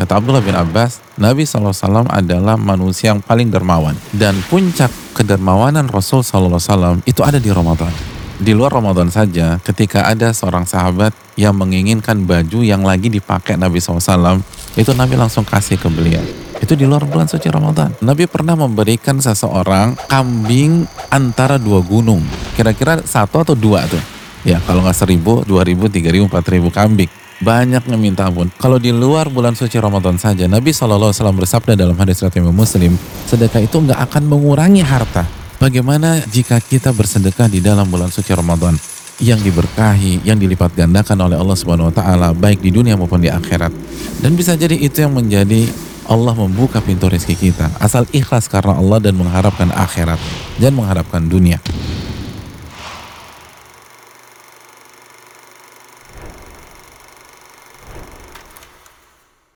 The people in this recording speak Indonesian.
Kata Abdullah bin Abbas, Nabi SAW adalah manusia yang paling dermawan. Dan puncak kedermawanan Rasul SAW itu ada di Ramadan. Di luar Ramadan saja, ketika ada seorang sahabat yang menginginkan baju yang lagi dipakai Nabi SAW, itu Nabi langsung kasih ke beliau. Itu di luar bulan suci Ramadan. Nabi pernah memberikan seseorang kambing antara dua gunung. Kira-kira satu atau dua tuh. Ya kalau nggak seribu, dua ribu, tiga ribu, empat ribu kambing banyak yang minta ampun. Kalau di luar bulan suci Ramadan saja, Nabi SAW bersabda dalam hadis riwayat Imam Muslim, sedekah itu nggak akan mengurangi harta. Bagaimana jika kita bersedekah di dalam bulan suci Ramadan yang diberkahi, yang dilipat gandakan oleh Allah Subhanahu wa taala baik di dunia maupun di akhirat. Dan bisa jadi itu yang menjadi Allah membuka pintu rezeki kita asal ikhlas karena Allah dan mengharapkan akhirat dan mengharapkan dunia.